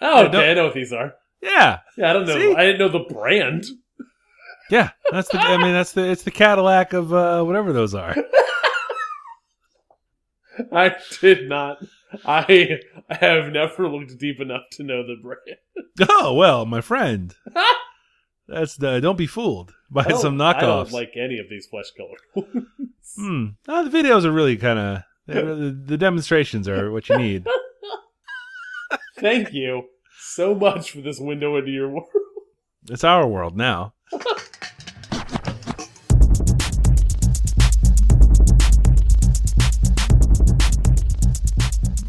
Oh, I okay, I know what these are. Yeah, Yeah, I don't know. See? I didn't know the brand. yeah. That's the. I mean, that's the. It's the Cadillac of uh, whatever those are. I did not. I have never looked deep enough to know the brand. Oh well, my friend. That's the. Don't be fooled by I some I don't knockoffs. like any of these flesh color ones. Hmm. Oh, the videos are really kind of. The, the demonstrations are what you need. Thank you so much for this window into your world. It's our world now.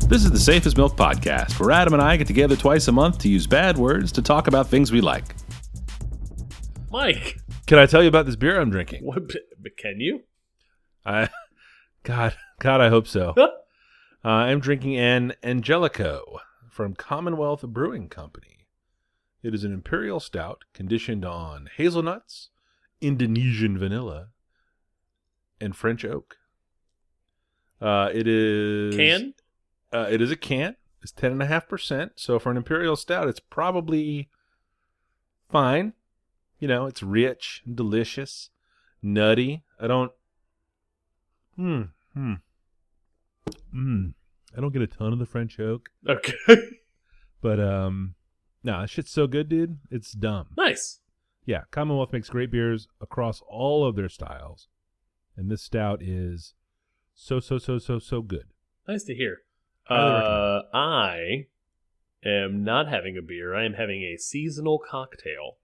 This is the Safe as Milk Podcast, where Adam and I get together twice a month to use bad words to talk about things we like. Mike, Can I tell you about this beer I'm drinking? what, can you? I, God, God, I hope so. Uh, I'm drinking an Angelico from Commonwealth Brewing Company. It is an imperial stout conditioned on hazelnuts, Indonesian vanilla, and French oak. Uh, it is Can? Uh, it is a can. It's ten and a half percent. So for an imperial stout, it's probably fine. You know, it's rich, delicious, nutty. I don't. Hmm. Hmm. Hmm. I don't get a ton of the French oak, Okay. but um, no, this shit's so good, dude. It's dumb. nice. Yeah, Commonwealth makes great beers across all of their styles, and this stout is so so so so so good. Nice to hear. Uh, I am not having a beer. I am having a seasonal cocktail.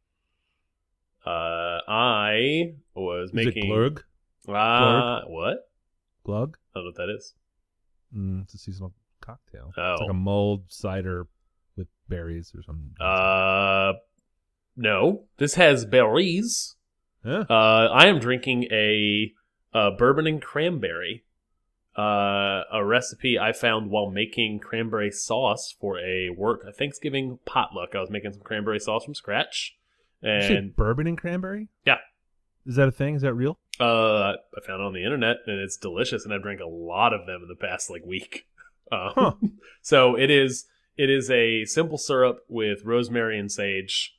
Uh, I was Is making it Glurg? Uh, what? Glug? I don't know what that is. Mm, it's a seasonal cocktail. Oh. It's like a mulled cider with berries or something. Uh, no. This has berries. Huh? Uh, I am drinking a, uh bourbon and cranberry. Uh, a recipe I found while making cranberry sauce for a work a Thanksgiving potluck. I was making some cranberry sauce from scratch, and bourbon and cranberry? Yeah. Is that a thing? Is that real? Uh, I found it on the internet, and it's delicious. And I've drank a lot of them in the past like week. Um, Huh. So it is it is a simple syrup with rosemary and sage,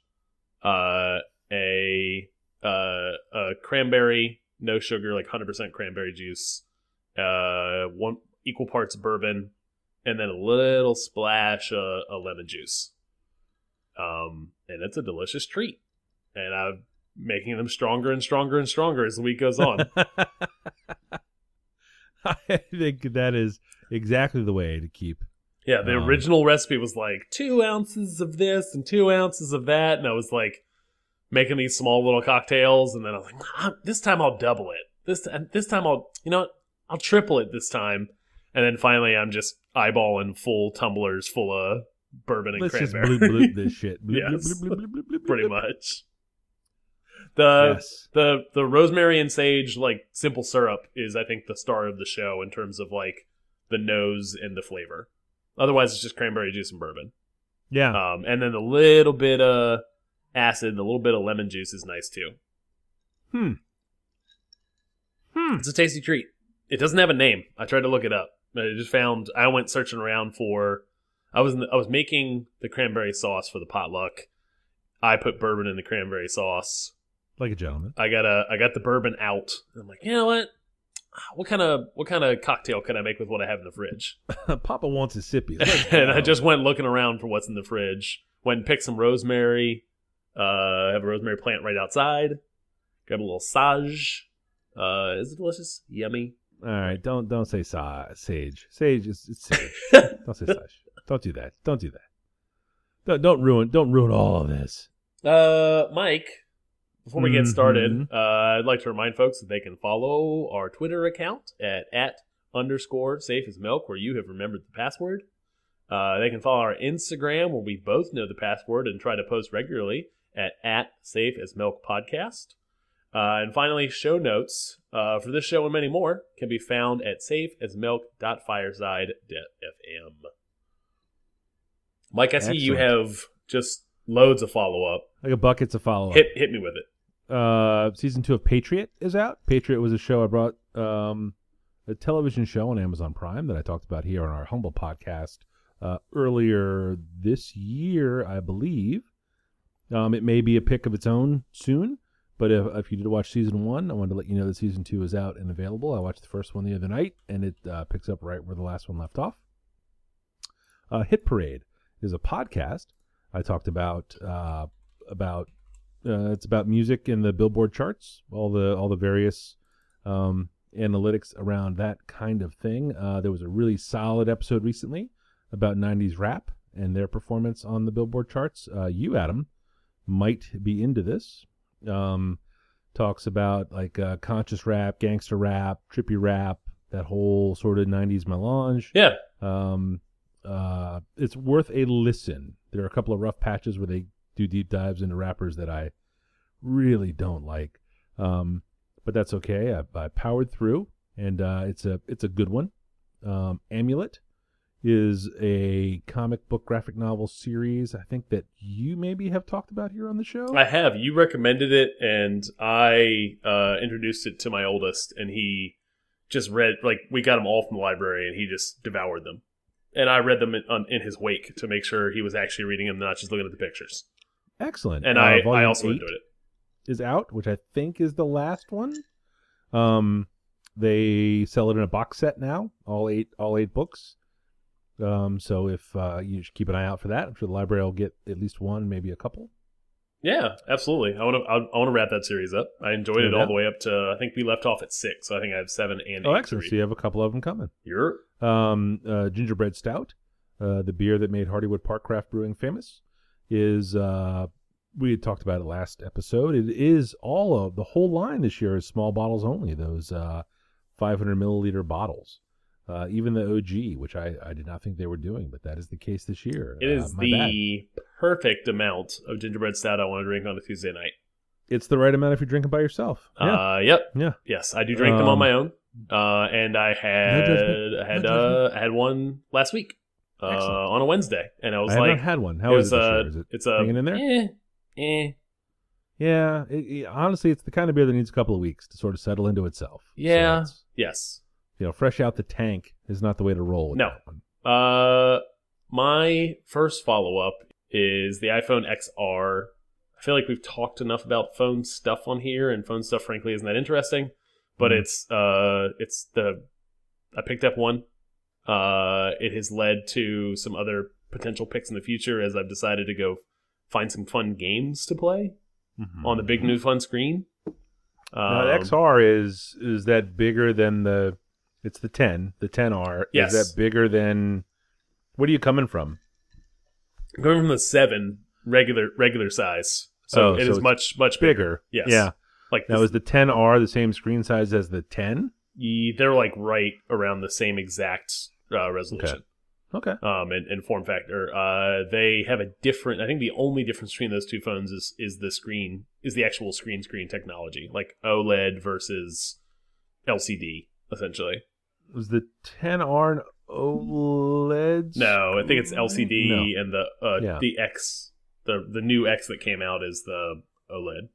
uh, a uh, a cranberry, no sugar, like hundred percent cranberry juice, uh, one equal parts bourbon, and then a little splash of, of lemon juice. Um, and it's a delicious treat, and I'm making them stronger and stronger and stronger as the week goes on. I think that is exactly the way to keep. Yeah, the Um, original recipe was like two ounces of this and two ounces of that, and I was like making these small little cocktails, and then I was like, "Ah, this time I'll double it. This and this time I'll you know? I'll triple it this time, and then finally I'm just eyeballing full tumblers full of bourbon and Let's just bloop bloop this shit. Bloop, Yes. bloop, bloop, bloop, bloop, bloop, pretty bloop. much. The yes. the the rosemary and sage like simple syrup is I think the star of the show in terms of like the nose and the flavor. Otherwise, it's just cranberry juice and bourbon. Yeah. Um, and then a little bit of acid, and a little bit of lemon juice is nice too. hmm. Hmm. It's a tasty treat. It doesn't have a name. I tried to look it up. I just found. I went searching around for. I was in the, I was making the cranberry sauce for the potluck. I put bourbon in the cranberry sauce. Like a gentleman. I got a I got the bourbon out. I'm like, you know what? What kind of what kind of cocktail can I make with what I have in the fridge? Papa wants a sippy. and I just went looking around for what's in the fridge. Went and picked some rosemary. Uh, I have a rosemary plant right outside. Grab a little sage. Uh, is it delicious? Yummy. All right. Don't don't say sa- sage. Sage is it's sage. don't say sage. Don't do that. Don't do that. Don't, don't ruin don't ruin all of this. Uh, Mike, before we get started, Mhm. uh, I'd like to remind folks that they can follow our Twitter account at at underscore safe as milk, where you have remembered the password. Uh, they can follow our Instagram, where we both know the password and try to post regularly at at safe as milk podcast. Uh, and finally, show notes uh, for this show and many more can be found at safeasmilk.fireside.fm. Mike, I see you have just loads of follow up. Like a buckets of follow up. Hit hit me with it. Uh, season two of Patriot is out. Patriot was a show I brought, um, a television show on Amazon Prime that I talked about here on our humble podcast uh, earlier this year, I believe. Um, it may be a pick of its own soon, but if, if you did watch season one, I wanted to let you know that season two is out and available. I watched the first one the other night, and it uh, picks up right where the last one left off. Uh, Hit Parade is a podcast I talked about uh, about uh, it's about music in the Billboard charts, all the all the various um, analytics around that kind of thing. Uh, there was a really solid episode recently about '90s rap and their performance on the Billboard charts. Uh, you, Adam, might be into this. Um, talks about like uh, conscious rap, gangster rap, trippy rap, that whole sort of '90s melange. Yeah. Um, uh, it's worth a listen. There are a couple of rough patches where they do deep dives into rappers that I really don't like, um, but that's okay. I, I powered through, and uh, it's a it's a good one. Um, Amulet is a comic book graphic novel series. I think that you maybe have talked about here on the show. I have. You recommended it, and I uh, introduced it to my oldest, and he just read like we got them all from the library, and he just devoured them. And I read them in, in his wake to make sure he was actually reading them, not just looking at the pictures. Excellent. And Uh, I, I also enjoyed it. is out, which I think is the last one. Um, they sell it in a box set now, all eight all eight books. Um, so if uh, you should keep an eye out for that, I'm sure the library will get at least one, maybe a couple. Yeah, absolutely. I want to. I want to wrap that series up. I enjoyed it Yeah. all the way up to. I think we left off at six. So I think I have seven and Oh, eight. excellent! So you have a couple of them coming. You're Um, uh, gingerbread stout, uh, the beer that made Hardywood Park Craft Brewing famous, is uh, we had talked about it last episode. It is all of the whole line this year is small bottles only. Those uh, 500 milliliter bottles. Uh, even the OG, which I, I did not think they were doing, but that is the case this year. It is Uh, my bad. the perfect amount of gingerbread stout I want to drink on a Tuesday night. It's the right amount if you're drinking by yourself. Yeah, Uh, yep. yeah. Yes, I do drink them on Um, my own. Uh, and I had judgment. I had uh, I had one last week uh, on a Wednesday, and I was I like, had one. it How is was it uh, year? Is it it's a hanging in there? Eh, eh. Yeah, it, it- honestly, it's the kind of beer that needs a couple of weeks to sort of settle into itself. Yeah. it's- Yes. you know, fresh out the tank is not the way to roll. With No. Uh, my first follow up is the iPhone XR. I feel like we've talked enough about phone stuff on here, and phone stuff, frankly, isn't that interesting. But Mhm. it's uh, it's the I picked up one. Uh, it has led to some other potential picks in the future as I've decided to go find some fun games to play on the big new fun screen. Now, Um, the XR is is that bigger than the? It's the 10. The 10R Yes. is that bigger than? What are you coming from? going from the seven regular regular size, so Oh, it so is much much bigger. Bigger. Yes. Yeah. Like Now this- is the 10R the same screen size as the 10? Ye- they're like right around the same exact uh, resolution Okay. um and, and form factor uh they have a different i think the only difference between those two phones is is the screen is the actual screen screen technology like oled versus lcd essentially Was the 10R an OLED? no i think it's lcd No. and the uh Yeah. the x the the new x that came out is the oled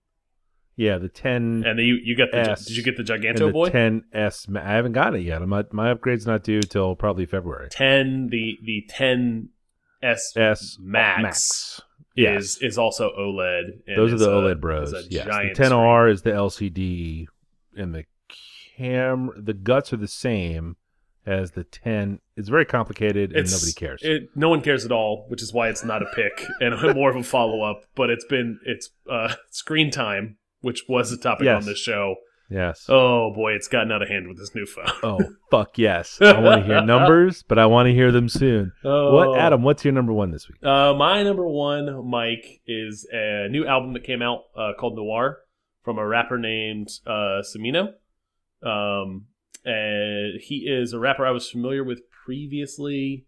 Yeah, the 10 and the, you you got the S did you get the and giganto the boy 10S. Ma- I haven't got it yet. My, my upgrade's not due till probably February. 10 the the 10 s S Max. Max. Yes. is is also OLED. and Those are is the a- OLED Bros. Yes, the 10R is the LCD, and the cam the guts are the same as the 10. It's very complicated, and It's- nobody cares. It, no one cares at all, which is why it's not a pick and more of a follow up. But it's been it's uh, screen time, which was a topic Yes. on this show. yes. Oh boy, it's gotten out of hand with this new phone. Oh fuck yes! I want to hear numbers, but I want to hear them soon. Oh. What, Adam? What's your number one this week? Uh, my number one, Mike, is a new album that came out uh, called Noir from a rapper named uh, Smino. Um, and he is a rapper I was familiar with previously.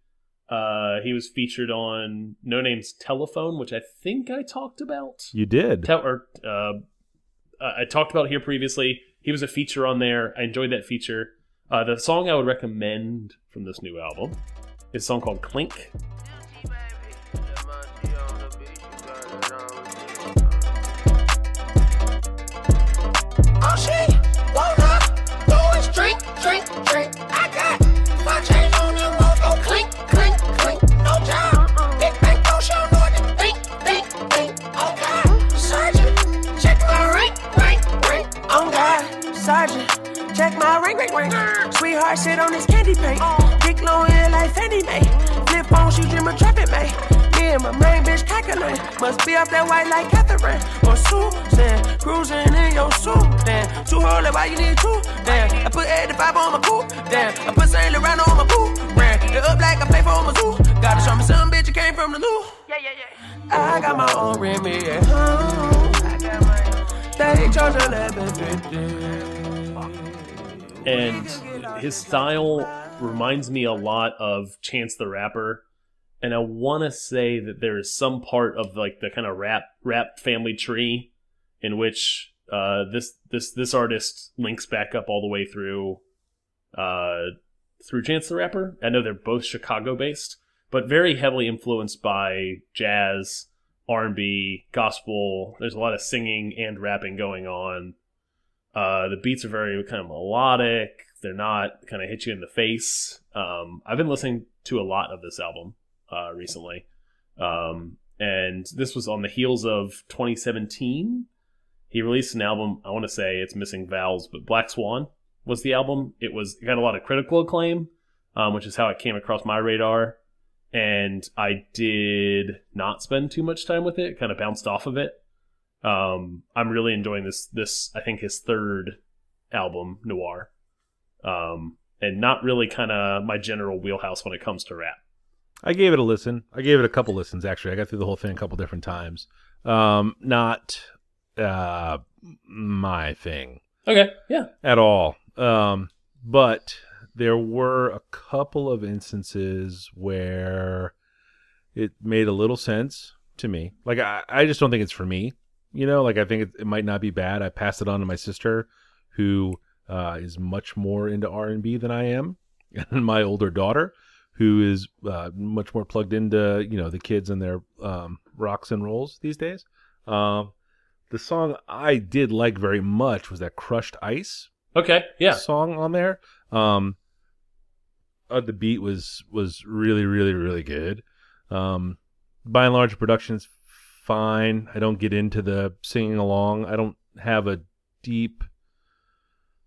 Uh, he was featured on Noname's Telefone, which I think I talked about. You did. Tel- or, uh, I I talked about here previously. He was a feature on there. I enjoyed that feature. Uh, the song I would recommend from this new album is a song called Klink. Oh do drink, drink, drink. White shit on this candy paint. Dick long hair like Fannie Mae. Flip phone, she dream of trapping me. Me and my main bitch calculate. Must be off that white like Catherine or Susan. Cruising in your suit. Damn, too early, why you need two? Damn, I put 85 on my coupe. Damn, I put Saint Laurent on my boot. Brand it up like I play for my zoo. Gotta show me some bitch, you came from the loo. Yeah, yeah, yeah. I got my own Remy at home. They charge 1150. And his style reminds me a lot of Chance the Rapper. And I want to say that there is some part of like the kind of rap rap family tree in which uh, this this this artist links back up all the way through uh, through Chance the Rapper. I know they're both Chicago based, but very heavily influenced by jazz, R and B, gospel. There's a lot of singing and rapping going on. Uh, the beats are very kind of melodic. They're not kind of hit you in the face. Um, I've been listening to a lot of this album uh, recently, um, and this was on the heels of 2017. He released an album. I want to say it's missing vowels, but Black Swan was the album. It was it got a lot of critical acclaim, um, which is how it came across my radar. And I did not spend too much time with it. Kind of bounced off of it. Um, I'm really enjoying this. This I think his third album, Noir, um, and not really kind of my general wheelhouse when it comes to rap. I gave it a listen. I gave it a couple listens actually. I got through the whole thing a couple different times. Um, not uh my thing Okay, yeah, at all. Um, but there were a couple of instances where it made a little sense to me. Like I, I just don't think it's for me. You know, like I think it, it might not be bad. I passed it on to my sister, who uh, is much more into R and B than I am, and my older daughter, who is uh, much more plugged into you know the kids and their um, rocks and rolls these days. Um, the song I did like very much was that "Crushed Ice." okay, yeah, song on there. Um, uh, the beat was was really really really good. Um, by and large, production's fine. I don't get into the singing along. I don't have a deep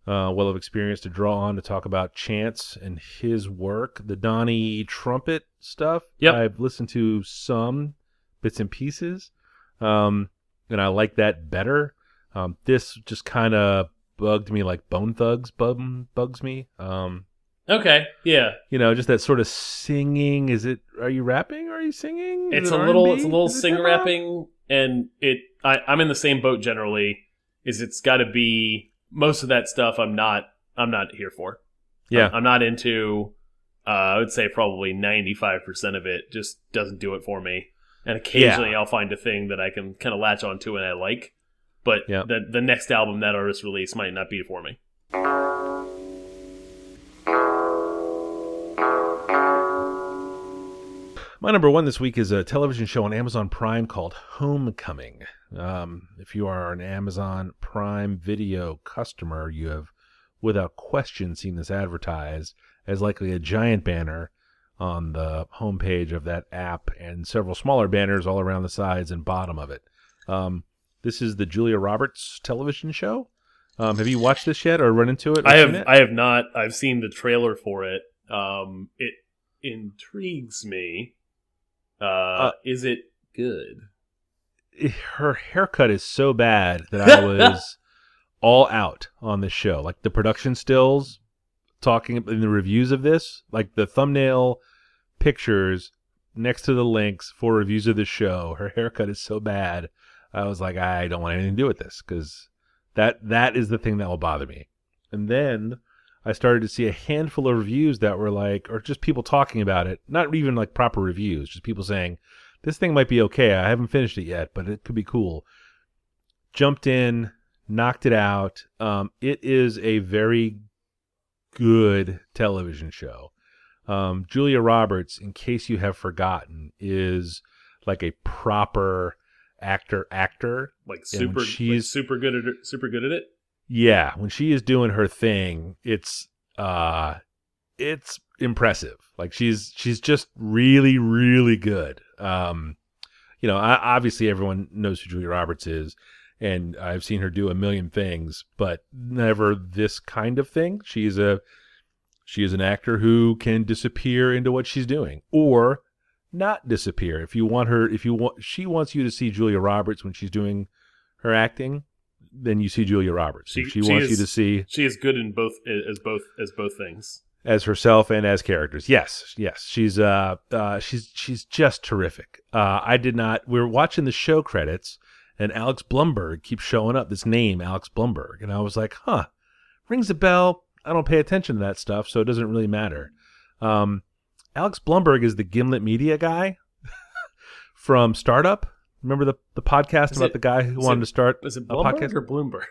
uh, well of experience to draw on to talk about Chance and his work. The Donnie trumpet stuff. Yep. I've listened to some bits and pieces, um, and I like that better. Um, this just kind of bugged me like Bone Thugs bum, bugs me. Um, okay, yeah. you know, just that sort of singing. Is it? Are you rapping? Or are you singing? Is It's it a little, it's a little Is sing rapping, and it. I, I'm in the same boat generally. Is it's got to be most of that stuff. I'm not. I'm not here for. Yeah, I'm not into. Uh, I would say probably 95% of it just doesn't do it for me. And occasionally I'll find a thing that I can kind of latch onto and I like. But Yeah. the the next album that artist release might not be for me. My number one this week is a television show on Amazon Prime called Homecoming. Um, if you are an Amazon Prime Video customer, you have without question seen this advertised as likely a giant banner on the homepage of that app and several smaller banners all around the sides and bottom of it. Um, this is the Julia Roberts television show. Um, have you watched this yet or run into it? I have it? I have not. I've seen the trailer for it. Um, it intrigues me. Uh, is it good? her haircut is so bad that I was all out on this show. Like the production stills, talking in the reviews of this, like the thumbnail pictures next to the links for reviews of the show. Her haircut is so bad. I was like, I don't want anything to do with this because that that is the thing that will bother me. And then I started to see a handful of reviews that were like, or just people talking about it, not even like proper reviews, just people saying, this thing might be okay. I haven't finished it yet, but it could be cool. Jumped in, knocked it out. Um, it is a very good television show. Um, Julia Roberts, in case you have forgotten, is like a proper actor actor. Like super, like she's- super good at it, super good at it. Yeah, when she is doing her thing, it's uh it's impressive. Like she's she's just really really good. Um you know, I, obviously everyone knows who Julia Roberts is and I've seen her do a million things, but never this kind of thing. She's a She is an actor who can disappear into what she's doing or not disappear. If you want her, if you want, she wants you to see Julia Roberts when she's doing her acting, then you see Julia Roberts. She- she, she wants you to see She is good in both as both as both things. as herself and as characters. Yes, yes, she's uh, uh she's she's just terrific. Uh, I did not. We were watching the show credits, and Alex Blumberg keeps showing up. This name, Alex Blumberg, and I was like, huh, rings a bell. I don't pay attention to that stuff, so it doesn't really matter. Um, Alex Blumberg is the Gimlet Media guy from Startup. Remember the the podcast Is about it- the guy who wanted it- to start Was it a Bloomberg podcast? or Bloomberg?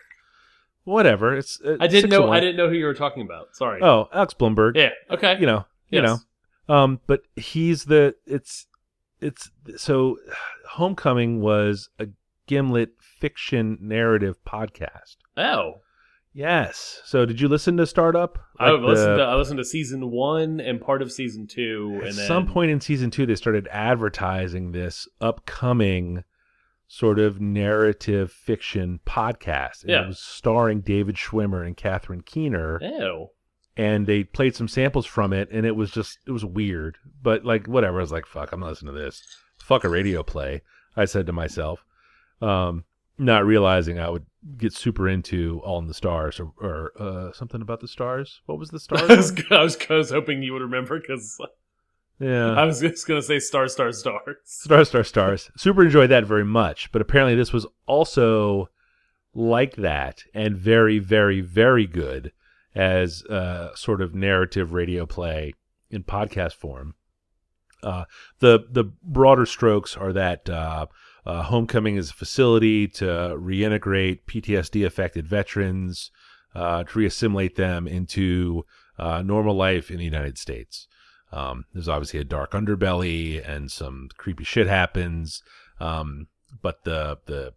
Whatever. It's uh, I didn't know. I didn't know who you were talking about. Sorry. Oh, Alex Bloomberg. yeah. Okay. You know, you Yes. know. Um, but he's the it's it's so Homecoming was a Gimlet fiction narrative podcast. Oh, Yes. So did you listen to Startup? I listened. the- To, I listened to season one and part of season two, at and then some point in season two, they started advertising this upcoming sort of narrative fiction podcast. And Yeah. It was starring David Schwimmer and Catherine Keener. Oh, and they played some samples from it and it was just it was weird but like whatever i was like fuck i'm not listening to this fuck a radio play i said to myself um not realizing i would get super into all in the stars or, or uh something about the stars what was the I stars was. I was, I was hoping you would remember because yeah I was just gonna say star, star, stars. Star Star Stars. Super enjoyed that very much, but apparently this was also like that and very, very, very good as a sort of narrative radio play in podcast form. Uh, the the broader strokes are that uh, Homecoming is a facility to reintegrate PTSD affected veterans, uh, to reassimilate them into uh, normal life in the United States. Um, there's obviously a dark underbelly and some creepy shit happens. Um, but the the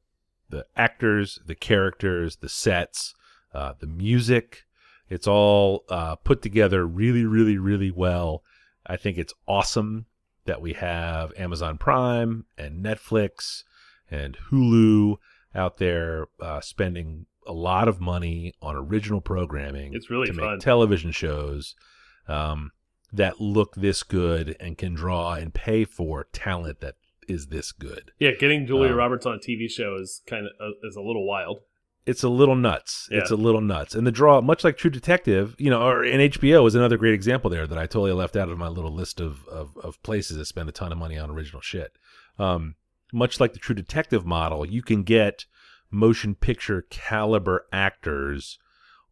the actors, the characters, the sets, uh, the music, it's all uh, put together really, really, really well. I think it's awesome that we have Amazon Prime and Netflix and Hulu out there uh, spending a lot of money on original programming. It's really to fun. make television shows um, that look this good and can draw and pay for talent that is this good. Yeah, getting Julia Um, Roberts on a TV show is kind of uh, is a little wild. It's a little nuts. It's a little nuts. And the draw, much like True Detective, you know, or in HBO is another great example there that I totally left out of my little list of, of, of places that spend a ton of money on original shit. Um, much like the True Detective model, you can get motion picture caliber actors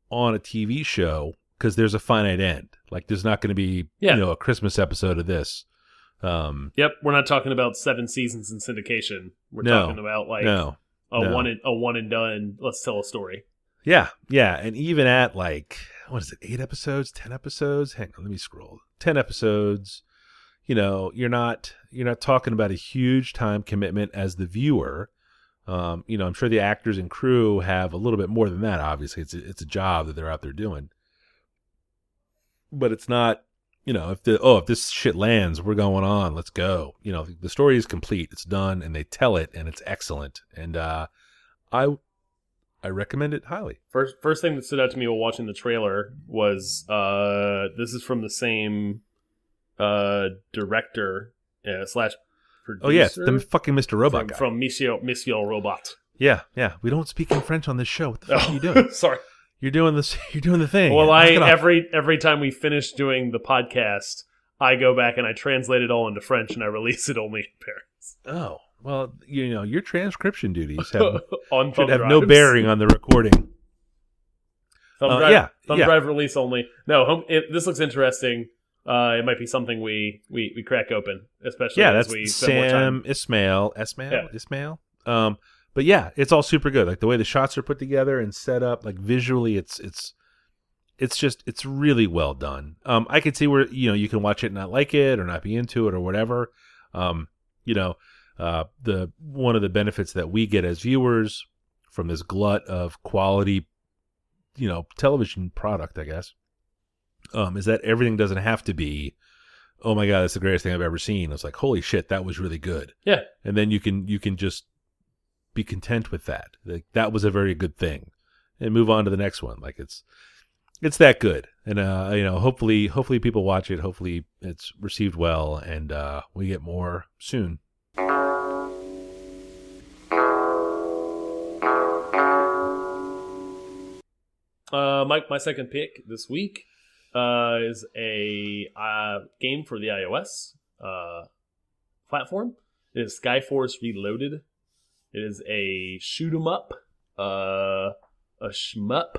on a TV show because there's a finite end. Like there's not going to be, Yeah. you know, a Christmas episode of this. Um, Yep, we're not talking about seven seasons in syndication. We're No, talking about like no, a no. one and, a one and done. Let's tell a story. Yeah, yeah, and even at like what is it, eight episodes, ten episodes? Hang on, let me scroll. Ten episodes. You know, you're not you're not talking about a huge time commitment as the viewer. Um, you know, I'm sure the actors and crew have a little bit more than that. Obviously, it's a, it's a job that they're out there doing, but it's not. You know, if the oh if this shit lands, we're going on. Let's go. You know, the story is complete. It's done, and they tell it, and it's excellent. And uh, I I recommend it highly. First, first thing that stood out to me while watching the trailer was uh, this is from the same uh, director uh, slash producer. Oh yeah, the fucking Mr. Robot from, guy. from Monsieur Monsieur Robot. yeah, yeah. We don't speak in French on this show. What the fuck are you doing? Sorry. You're doing this. You're doing the thing. Well, I every every time we finish doing the podcast, I go back and I translate it all into French and I release it only in Paris Oh well, you know your transcription duties have, on should have no bearing on the recording. Thumb Uh, drive, yeah, thumb yeah. drive release only. No, home, it, this looks interesting. Uh, it might be something we, we, we crack open, especially Yeah, as that's we spend. Sam Esmail. Esmail. Yeah. Esmail. Um, but yeah, it's all super good. Like the way the shots are put together and set up, like visually, it's it's it's just it's really well done. Um, I could see where you know you can watch it and not like it or not be into it or whatever. Um, you know, uh, the one of the benefits that we get as viewers from this glut of quality, you know, television product, I guess, um, is that everything doesn't have to be, oh my god, that's the greatest thing I've ever seen. It's like, holy shit, that was really good. Yeah. And then you can you can just be content with that. Like that was a very good thing, and move on to the next one. Like it's it's that good, and uh, you know, hopefully, hopefully people watch it. Hopefully, it's received well, and uh, we get more soon. Uh, my my second pick this week uh, is a uh, game for the iOS uh, platform. It is Skyforce Reloaded. It is a shoot 'em up, uh, a shmup.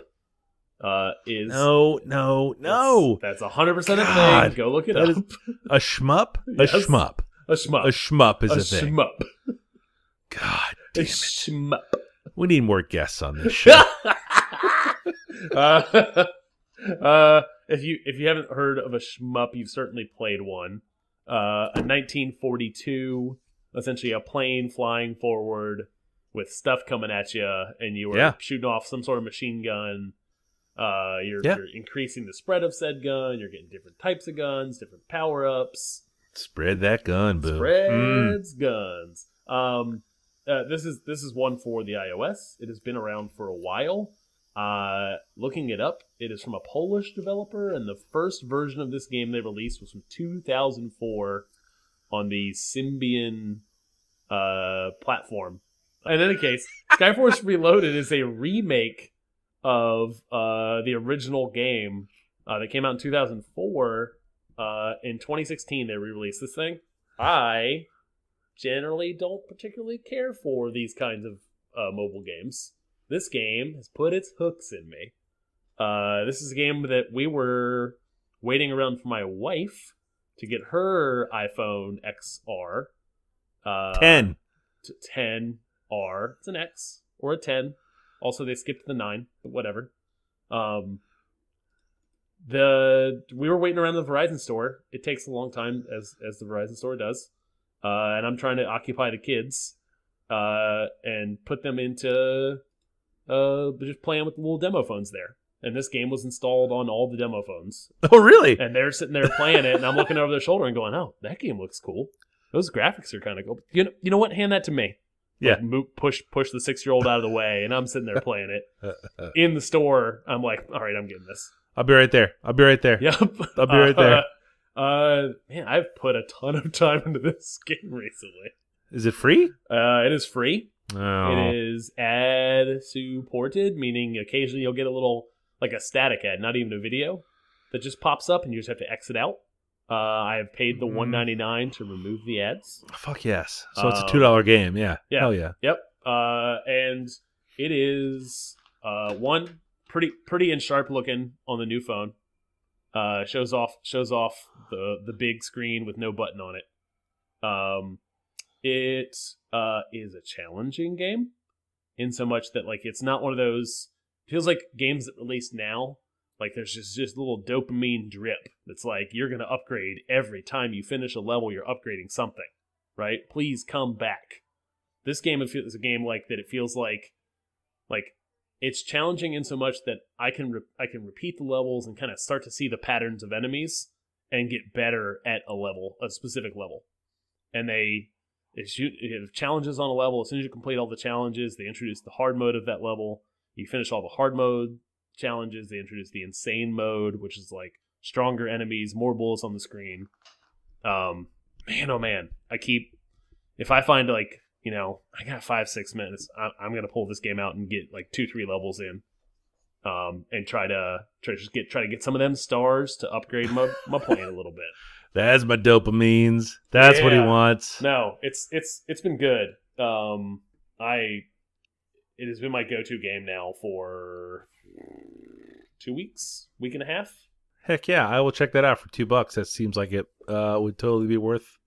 Uh, is No, no, no. That's a hundred percent a thing. Go look it that up. A shmup? A Yes. shmup. a shmup. A shmup is a a, thing. shmup. God A damn it. shmup. We need more guests on this show. uh, uh, if you if you haven't heard of a shmup, you've certainly played one. Uh, a 1942, essentially a plane flying forward with stuff coming at you, and you were Yeah. shooting off some sort of machine gun. Uh, you're, Yeah. you're increasing the spread of said gun. You're getting different types of guns, different power ups. Spread that gun, boo. Mm. Spreads guns. Um, uh, this is this is one for the iOS. It has been around for a while. Uh, looking it up, it is from a Polish developer, and the first version of this game they released was from 2004 on the Symbian uh, platform. In any case, Skyforce Reloaded is a remake of uh, the original game uh, that came out in 2004. Uh, in 2016, they re-released this thing. I generally don't particularly care for these kinds of uh, mobile games. This game has put its hooks in me. Uh, this is a game that we were waiting around for my wife to get her iPhone XR. Uh, 10. to 10R. It's an X or a 10. Also, they skipped the 9, but whatever. Um, the we were waiting around the Verizon store. It takes a long time, as as the Verizon store does. Uh, and I'm trying to occupy the kids uh, and put them into uh, just playing with the little demo phones there. And this game was installed on all the demo phones Oh, really? and they're sitting there playing it, and I'm looking over their shoulder and going, "Oh, that game looks cool. Those graphics are kind of cool." You know, you know what? Hand that to me. Yeah. Like, push push the six year old out of the way, and I'm sitting there playing it in the store. I'm like, "All right, I'm getting this." I'll be right there. I'll be right there. Yep. I'll be right there. Uh, uh, man, I've put a ton of time into this game recently. Is it free? Uh, it is free. Oh. It is ad supported, meaning occasionally you'll get a little like a static ad, not even a video, that just pops up and you just have to exit out. Uh, I have paid the Mm. one ninety nine to remove the ads. Fuck yes. So it's a Um, two dollar game. Yeah. yeah. Hell yeah. Yep. Uh, and it is uh, one pretty pretty and sharp looking on the new phone. Uh, shows off shows off the the big screen with no button on it. Um, it uh, is a challenging game in so much that like it's not one of those feels like games that release now like there's just just little dopamine drip that's like you're gonna upgrade every time you finish a level you're upgrading something right? Please come back. This game is a game like that it feels like like it's challenging in so much that i can i can repeat the levels and kind of start to see the patterns of enemies and get better at a level a specific level. And they they shoot have challenges on a level. As soon as you complete all the challenges they introduce the hard mode of that level. You finish all the hard mode challenges they introduce the insane mode which is like stronger enemies more bullets on the screen. Um man oh man. I keep if i find like you know i got five six minutes I, i'm gonna pull this game out and get like two three levels in um and try to try to just get try to get some of them stars to upgrade my, my plane a little bit. That's my dopamines. That's what he wants. no it's it's it's been good. Um i it has been my go-to game now for two weeks week and a half Heck yeah, I will check that out for two bucks. That seems like it uh, would totally be worth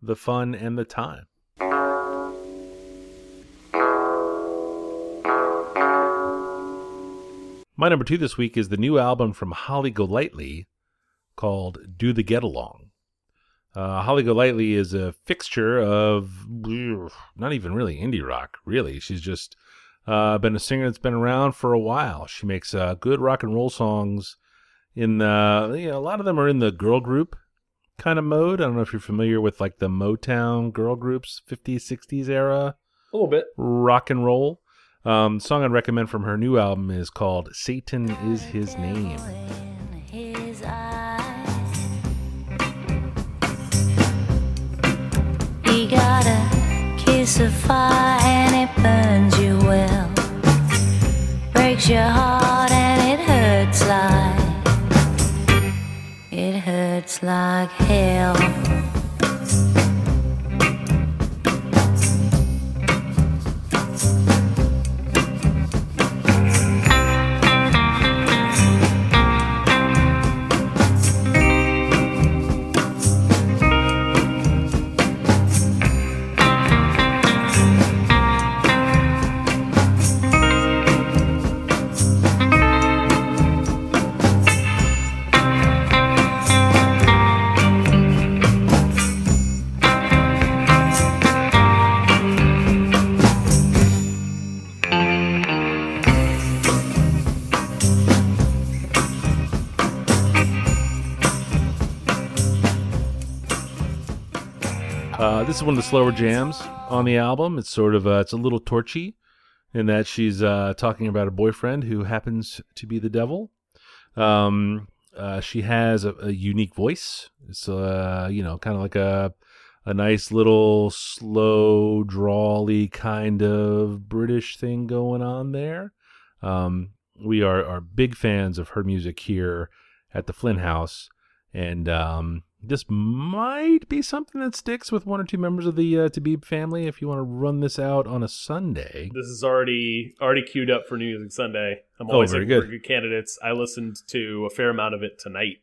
the fun and the time. My number two this week is the new album from Holly Golightly called Do the Get Along. Uh, Holly Golightly is a fixture of not even really indie rock, really. She's just uh, been a singer that's been around for a while. She makes uh, good rock and roll songs in the you know, a lot of them are in the girl group kind of mode. I don't know if you're familiar with like the Motown girl groups, 50s, 60s era a little bit rock and roll. Um, the song I'd recommend from her new album is called "Satan Is His Name." A fire and it burns you well. Breaks your heart and it hurts like it hurts like hell. This is one of the slower jams on the album. It's sort of uh, it's a little torchy in that she's uh, talking about a boyfriend who happens to be the devil. Um, uh, she has a, a unique voice. It's uh, you know kind of like a a nice little slow, drawly kind of British thing going on there. Um, we are are big fans of her music here at the Flynn House, and um, this might be something that sticks with one or two members of the uh, Tabib family if you want to run this out on a Sunday. This is already already queued up for New Music Sunday. I'm Oh, always very looking for good. good candidates. I listened to a fair amount of it tonight.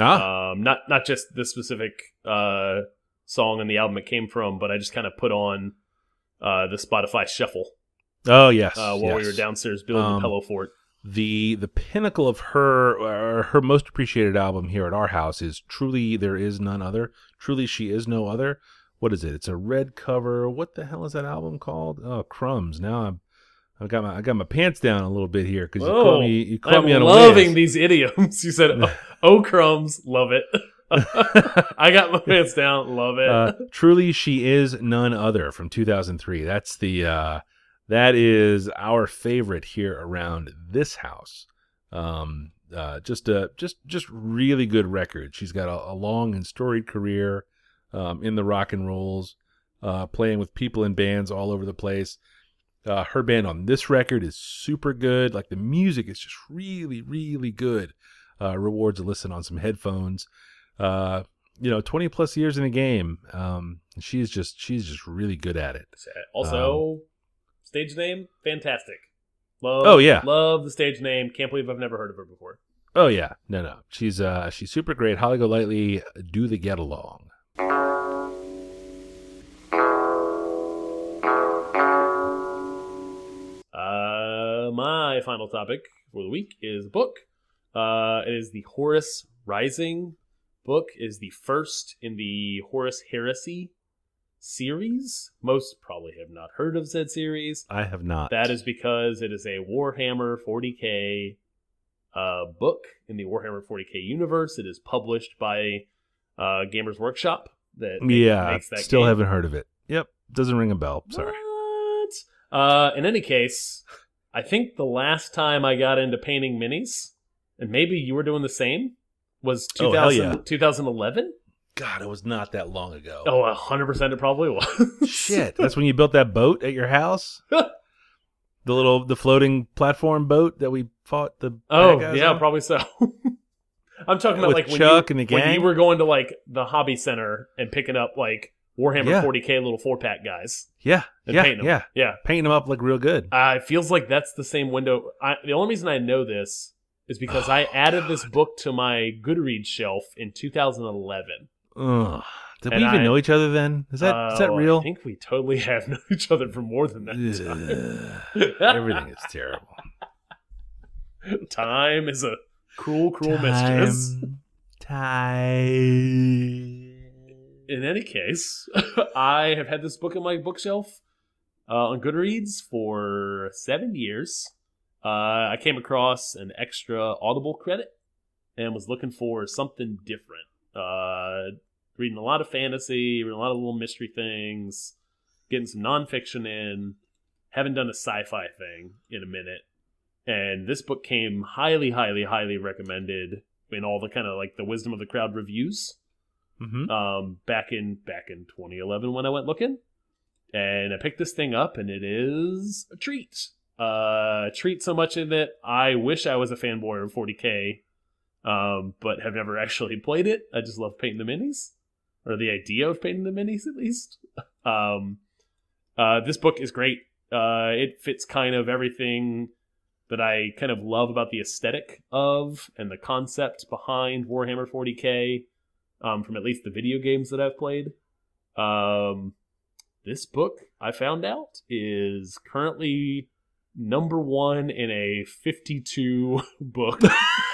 Ah, Um, not not just the specific uh, song and the album it came from, but I just kind of put on uh, the Spotify shuffle oh yes, uh, while we were downstairs building Um, the pillow fort. The the pinnacle of her uh, her most appreciated album here at our house is truly there is none other. Truly she is no other. What is it? It's a red cover. What the hell is that album called? Oh crumbs. Now i'm i got my i got my pants down a little bit here because you caught me you caught I'm me on a loving these idioms. You said, "Oh, oh crumbs, love it." I got my pants down, love it. uh, truly she is none other from 2003 that's the uh that is our favorite here around this house. Um uh just a just just really good record. She's got a, a long and storied career um in the rock and rolls uh playing with people in bands all over the place. Uh her band on this record is super good. Like the music is just really really good. Uh rewards a listen on some headphones. Uh you know 20 plus years in the game. Um she's just she's just really good at it. Also, stage name, fantastic. Love, Oh, yeah. love the stage name. Can't believe I've never heard of her before. oh yeah no no she's uh she's super great holly golightly do the get along Uh, my final topic for the week is a book. Uh, it is the Horus Rising book. It is the first in the Horus Heresy series. Most probably have not heard of said series. i have not That is because it is a Warhammer 40k uh, book in the Warhammer 40k universe. It is published by uh, Gamers Workshop. That yeah makes that still game. haven't heard of it yep doesn't ring a bell sorry What? Uh, in any case, I think the last time I got into painting minis, and maybe you were doing the same, was Oh, yeah. 2011. God it was not that long ago Oh, 100% it probably was. shit that's when you built that boat at your house the little the floating platform boat that we fought the Oh, bad guys yeah, on? probably so. I'm talking about With like when Chuck you, and the when gang? you were going to like the hobby center and picking up like Warhammer Yeah. 40k little four pack guys. yeah And yeah painting 'em. yeah Yeah, painting them up like real good uh, it feels like that's the same window. I, the only reason I know this is because I Oh, added this book to my Goodreads shelf in 2011. Ugh. Did And we even I- know each other then? Is that is that Oh, real? I think we totally have known each other for more than that time. Everything is terrible. time is a cruel, cruel mistress. Time. Time. in any case, I have had this book on my bookshelf uh, on Goodreads for seven years. Uh, I came across an extra Audible credit and was looking for something different. Uh, reading a lot of fantasy, reading a lot of little mystery things, getting some nonfiction in. haven't done a sci-fi thing in a minute, and this book came highly, highly, highly recommended in all the kind of like the wisdom of the crowd reviews Mm-hmm. um, back in back in 2011 when I went looking, and I picked this thing up, and it is a treat. Uh, a treat so much in that I wish I was a fanboy of 40k, um, but have never actually played it. I just love painting the minis, or the idea of painting the minis at least. Um, uh, this book is great. Uh, it fits kind of everything that I kind of love about the aesthetic of and the concept behind Warhammer 40k um, from at least the video games that I've played. Um, this book, I found out, is currently number one in a 52 book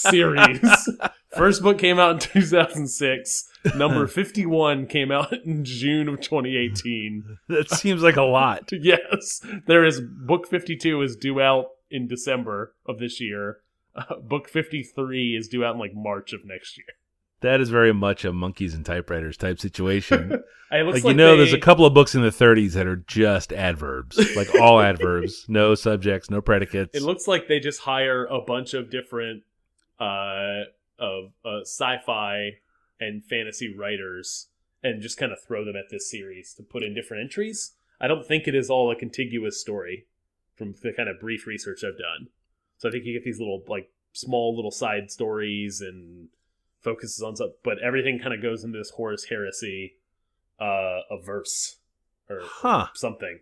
series. First book came out in 2006. Number 51 came out in June of 2018. that seems like a lot. Yes, there is book 52 is due out in December of this year. Uh, book 53 is due out in like March of next year. That is very much a monkeys and typewriters type situation. It looks like, you know, there's a couple of books in the 30s that are just adverbs, like all adverbs, no subjects, no predicates. It looks like they just hire a bunch of different uh, of uh, sci-fi and fantasy writers and just kind of throw them at this series to put in different entries. I don't think it is all a contiguous story from the kind of brief research I've done. So I think you get these little like small little side stories and focuses on stuff, but everything kind of goes into this Horus Heresy uh, a verse or Huh. something.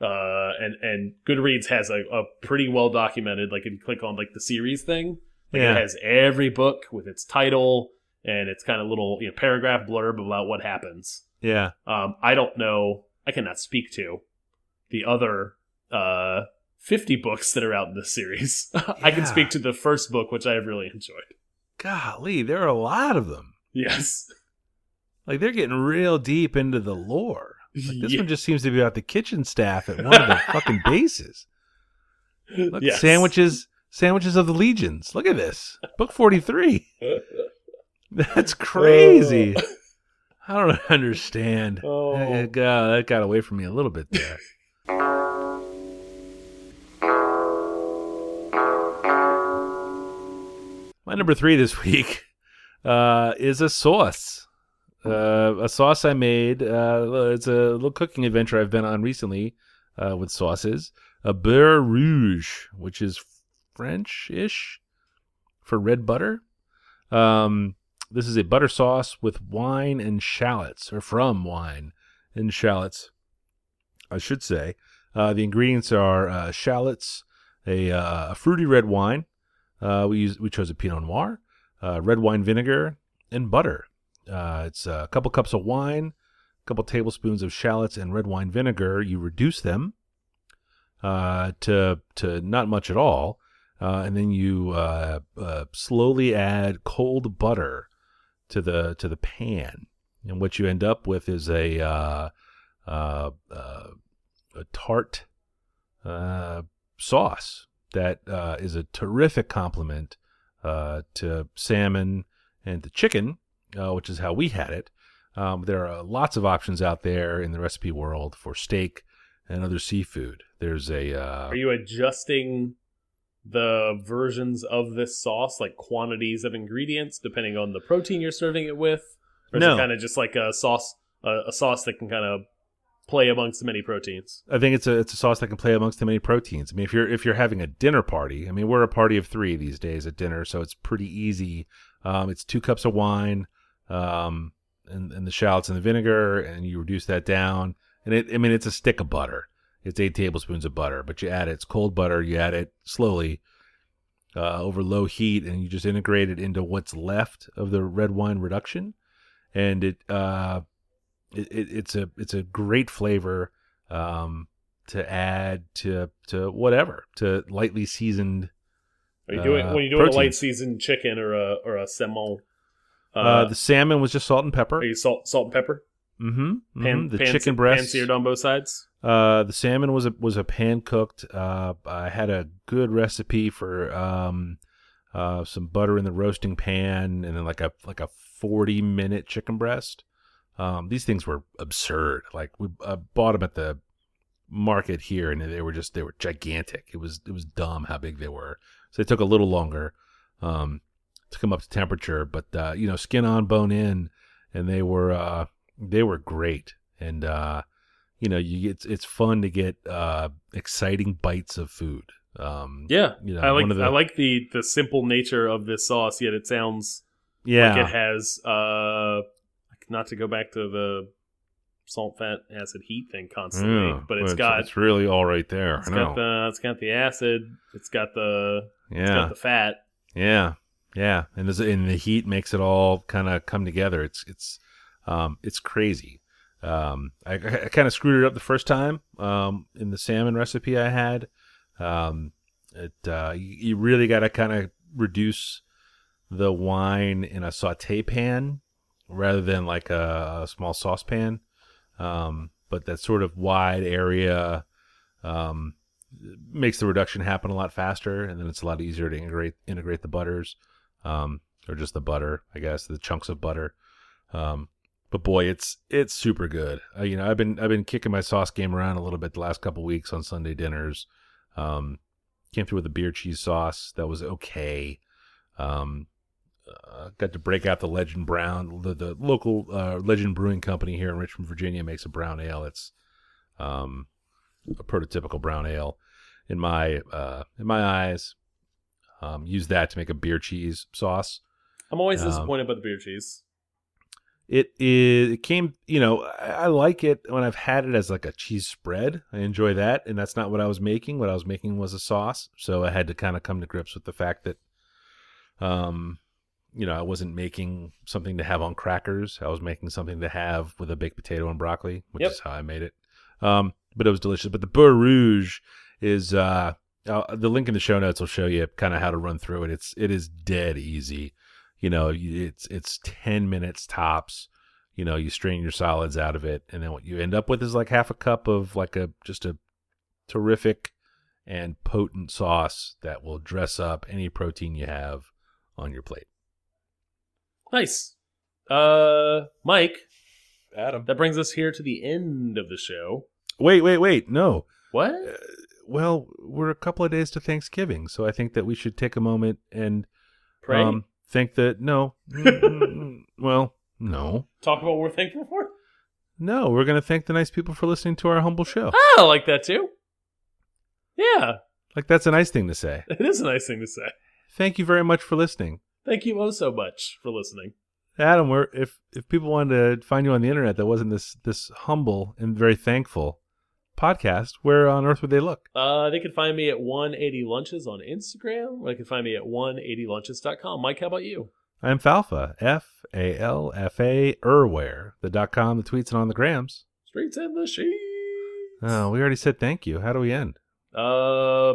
Uh, and and Goodreads has a, a pretty well documented. Like if you click on like the series thing, like Yeah. it has every book with its title and its kind of little you know paragraph blurb about what happens. Yeah. Um, I don't know. I cannot speak to the other uh 50 books that are out in this series. I can speak to the first book, which I have really enjoyed. Golly, there are a lot of them. Yes. Like they're getting real deep into the lore. Like, this Yeah. one just seems to be about the kitchen staff at one of the fucking bases. Look, Yes. sandwiches, sandwiches of the legions. Look at this, book forty-three. That's crazy. I don't understand. Oh. Eh, God, that got away from me a little bit there. My number three this week uh, is a sauce. Uh, a sauce I made. Uh, it's a little cooking adventure I've been on recently uh, with sauces. A beurre rouge, which is French-ish for red butter. Um, this is a butter sauce with wine and shallots, or from wine and shallots, I should say. Uh, the ingredients are uh, shallots, a, uh, a fruity red wine. Uh, we use we chose a Pinot Noir, uh, red wine vinegar, and butter. Uh, it's a couple cups of wine, a couple tablespoons of shallots and red wine vinegar. You reduce them to to not much at all, uh, and then you uh, uh, slowly add cold butter to the to the pan, and what you end up with is a uh, uh, uh, a tart sauce that is a terrific complement to salmon and to chicken, which is how we had it. Um, there are lots of options out there in the recipe world for steak and other seafood. There's a Are you adjusting the versions of this sauce, like quantities of ingredients, depending on the protein you're serving it with? Or is No. it kind of just like a sauce, a, a sauce that can kind of play amongst many proteins? I think it's a it's a sauce that can play amongst the many proteins. I mean, if you're if you're having a dinner party, I mean, we're a party of three these days at dinner, so it's pretty easy. Um, it's two cups of wine, um, and and the shallots and the vinegar, and you reduce that down. And it, I mean, it's a stick of butter. It's eight tablespoons of butter, but you add it. It's cold butter. You add it slowly uh, over low heat, and you just integrate it into what's left of the red wine reduction, and it uh, it, it it's a it's a great flavor um, to add to to whatever to lightly seasoned. Are you doing Uh, when you're doing a light seasoned chicken or a or a semon? Uh, Uh, the salmon was just salt and pepper. are you salt salt and pepper? Mm-hmm. Pan, The pan, chicken pan breasts. seared on both sides. Uh, the salmon was a was a pan cooked. Uh, I had a good recipe for um, uh, some butter in the roasting pan, and then like a like a forty minute chicken breast. Um, these things were absurd. Like we uh, bought them at the market here, and they were just they were gigantic. It was it was dumb how big they were. So they took a little longer um, to come up to temperature, but uh, you know, skin on, bone in, and they were uh, they were great. And uh, you know, you it's it's fun to get uh, exciting bites of food. Um, Yeah, you know, I like the- I like the the simple nature of this sauce. Yet it sounds yeah, like it has uh, not to go back to the salt, fat, acid, heat thing constantly, Yeah, but it's well, got it's really all right there. it's I know. got the it's got the acid, it's got the it's yeah, got the fat. Yeah, yeah, and and the heat makes it all kind of come together. It's it's um it's crazy. Um, I, I kind of screwed it up the first time um in the salmon recipe I had. Um, it uh you, really got to kind of reduce the wine in a saute pan rather than like a, a small saucepan. Um, but that sort of wide area um makes the reduction happen a lot faster, and then it's a lot easier to integrate integrate the butters, um, or just the butter, I guess, the chunks of butter. Um, but boy, it's it's super good. Uh, you know, I've been I've been kicking my sauce game around a little bit the last couple weeks on Sunday dinners. Um, came through with a beer cheese sauce that was okay. Um, uh, got to break out the Legend Brown, the, the local uh, Legend Brewing Company here in Richmond, Virginia, makes a brown ale. It's um, a prototypical brown ale in my uh, in my eyes. Um, use that to make a beer cheese sauce. I'm always Um, disappointed by the beer cheese. It is. It came. You know, I, I like it when I've had it as like a cheese spread. I enjoy that, and that's not what I was making. What I was making was a sauce, so I had to kind of come to grips with the fact that, um, you know, I wasn't making something to have on crackers. I was making something to have with a baked potato and broccoli, which Yep. is how I made it. Um, but it was delicious. But the Beurre Rouge is uh, uh, the link in the show notes will show you kind of how to run through it. It's it is dead easy. You know, it's it's ten minutes tops. You know, you strain your solids out of it, and then what you end up with is like half a cup of like a just a terrific and potent sauce that will dress up any protein you have on your plate. Nice. Uh, Mike, Adam. that brings us here to the end of the show. Wait, wait, wait. No. What? Uh, well, we're a couple of days to Thanksgiving, so I think that we should take a moment and Pray. um, think that no. Mm, mm, mm, well, no. Talk about what we're thankful for. No, we're going to thank the nice people for listening to our humble show. Ah, I like that too. Yeah, Like, that's a nice thing to say. it is a nice thing to say. Thank you very much for listening. Thank you oh so much for listening. Adam, we're, if if people wanted to find you on the internet that wasn't this this humble and very thankful podcast, where on earth would they look? Uh, they can find me at 180 lunches on Instagram, or they can find me at 180lunches.com. Mike, how about you? I'm Falfa, F A L F A Erware, the dot com, the tweets, and on the grams. Streets and the sheets. Oh, we already said thank you. How do we end? Uh,